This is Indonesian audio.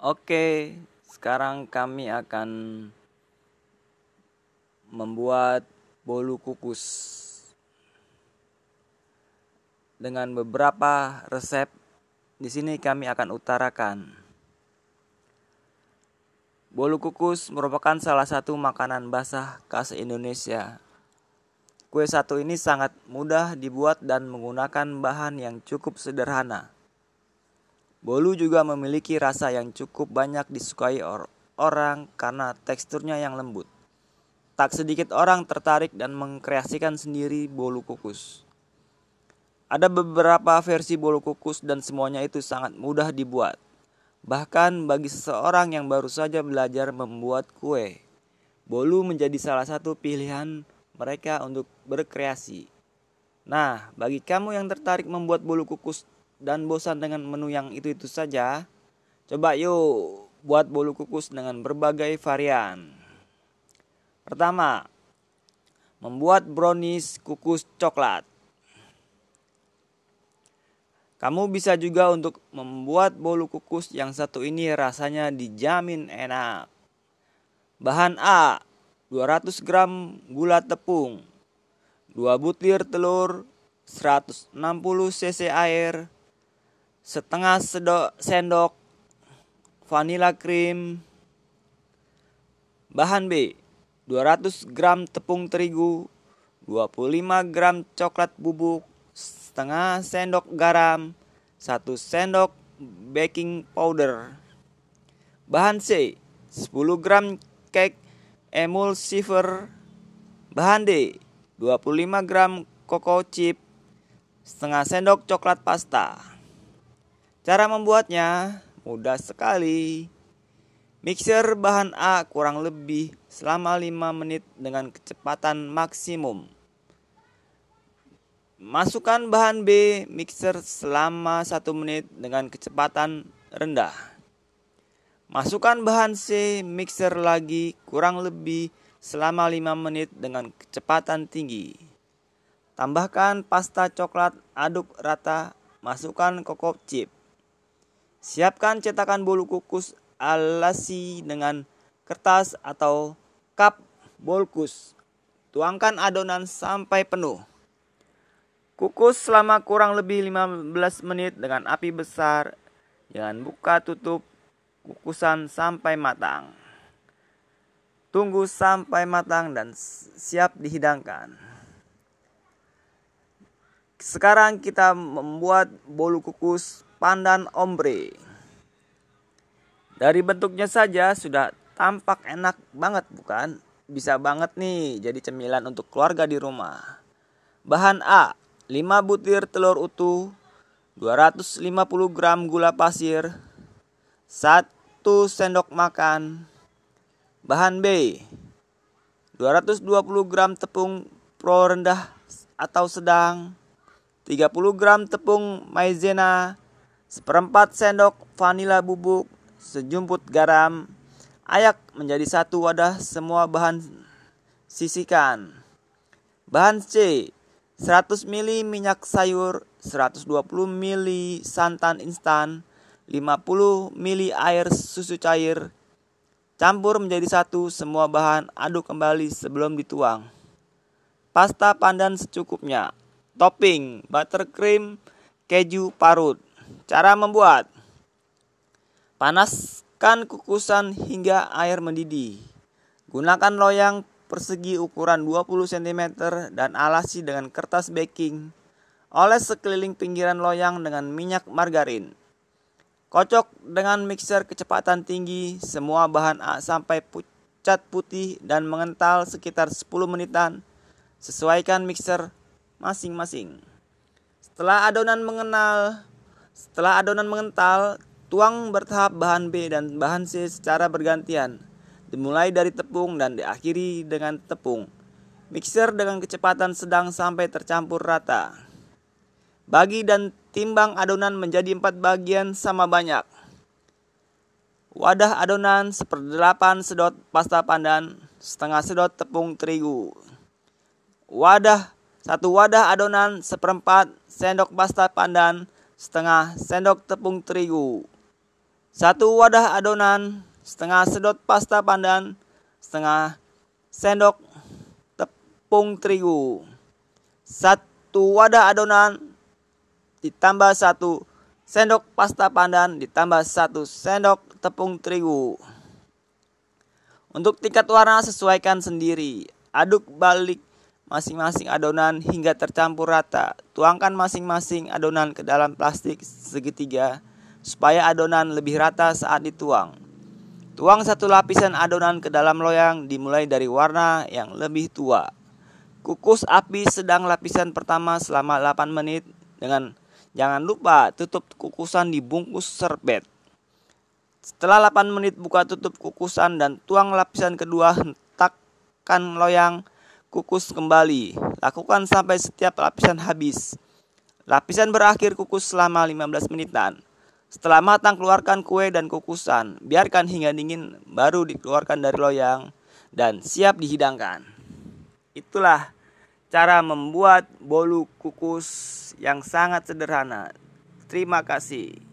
Oke, sekarang kami akan membuat bolu kukus dengan beberapa resep. Di sini kami akan utarakan. Bolu kukus merupakan salah satu makanan basah khas Indonesia. Kue satu ini sangat mudah dibuat dan menggunakan bahan yang cukup sederhana. Bolu juga memiliki rasa yang cukup banyak disukai or orang karena teksturnya yang lembut. Tak sedikit orang tertarik dan mengkreasikan sendiri bolu kukus. Ada beberapa versi bolu kukus dan semuanya itu sangat mudah dibuat. Bahkan bagi seseorang yang baru saja belajar membuat kue, bolu menjadi salah satu pilihan mereka untuk berkreasi. Nah, bagi kamu yang tertarik membuat bolu kukus dan bosan dengan menu yang itu-itu saja, coba yuk buat bolu kukus dengan berbagai varian. Pertama, membuat brownies kukus coklat. Kamu bisa juga untuk membuat bolu kukus yang satu ini rasanya dijamin enak. Bahan A, 200 gram gula tepung, 2 butir telur, 160 cc air, setengah sendok vanilla cream. Bahan B 200 gram tepung terigu 25 gram coklat bubuk setengah sendok garam 1 sendok baking powder. Bahan C 10 gram cake emulsifier bahan D 25 gram cocoa chip setengah sendok coklat pasta Cara membuatnya mudah sekali. Mixer bahan A kurang lebih selama 5 menit dengan kecepatan maksimum. Masukkan bahan B mixer selama 1 menit dengan kecepatan rendah. Masukkan bahan C mixer lagi kurang lebih selama 5 menit dengan kecepatan tinggi. Tambahkan pasta coklat, aduk rata, masukkan cocoa chip. Siapkan cetakan bolu kukus alasi dengan kertas atau cup bolkus. Tuangkan adonan sampai penuh. Kukus selama kurang lebih 15 menit dengan api besar. Jangan buka tutup kukusan sampai matang. Tunggu sampai matang dan siap dihidangkan. Sekarang kita membuat bolu kukus pandan ombre. Dari bentuknya saja sudah tampak enak banget bukan? Bisa banget nih jadi cemilan untuk keluarga di rumah. Bahan A, 5 butir telur utuh, 250 gram gula pasir, 1 sendok makan. Bahan B, 220 gram tepung pro rendah atau sedang, 30 gram tepung maizena, seperempat sendok vanila bubuk, sejumput garam, ayak menjadi satu wadah semua bahan sisihkan. Bahan C 100 ml minyak sayur, 120 ml santan instan, 50 ml air susu cair. Campur menjadi satu semua bahan, aduk kembali sebelum dituang. Pasta pandan secukupnya. Topping buttercream, keju parut. Cara membuat Panaskan kukusan hingga air mendidih. Gunakan loyang persegi ukuran 20 cm dan alasi dengan kertas baking. Oles sekeliling pinggiran loyang dengan minyak margarin. Kocok dengan mixer kecepatan tinggi semua bahan A sampai pucat putih dan mengental sekitar 10 menitan. Sesuaikan mixer masing-masing. Setelah adonan mengenal setelah adonan mengental, tuang bertahap bahan B dan bahan C secara bergantian. Dimulai dari tepung dan diakhiri dengan tepung. Mixer dengan kecepatan sedang sampai tercampur rata. Bagi dan timbang adonan menjadi empat bagian sama banyak. Wadah adonan seperdelapan sedot pasta pandan, setengah sedot tepung terigu. Wadah satu wadah adonan seperempat sendok pasta pandan, setengah sendok tepung terigu, Satu wadah adonan, setengah sedot pasta pandan, setengah sendok tepung terigu. Satu wadah adonan ditambah satu sendok pasta pandan ditambah satu sendok tepung terigu. Untuk tingkat warna sesuaikan sendiri. Aduk balik masing-masing adonan hingga tercampur rata. Tuangkan masing-masing adonan ke dalam plastik segitiga supaya adonan lebih rata saat dituang. Tuang satu lapisan adonan ke dalam loyang dimulai dari warna yang lebih tua. Kukus api sedang lapisan pertama selama 8 menit dengan jangan lupa tutup kukusan dibungkus serbet. Setelah 8 menit buka tutup kukusan dan tuang lapisan kedua hentakkan loyang kukus kembali. Lakukan sampai setiap lapisan habis. Lapisan berakhir kukus selama 15 menitan. Setelah matang keluarkan kue dan kukusan. Biarkan hingga dingin baru dikeluarkan dari loyang dan siap dihidangkan. Itulah cara membuat bolu kukus yang sangat sederhana. Terima kasih.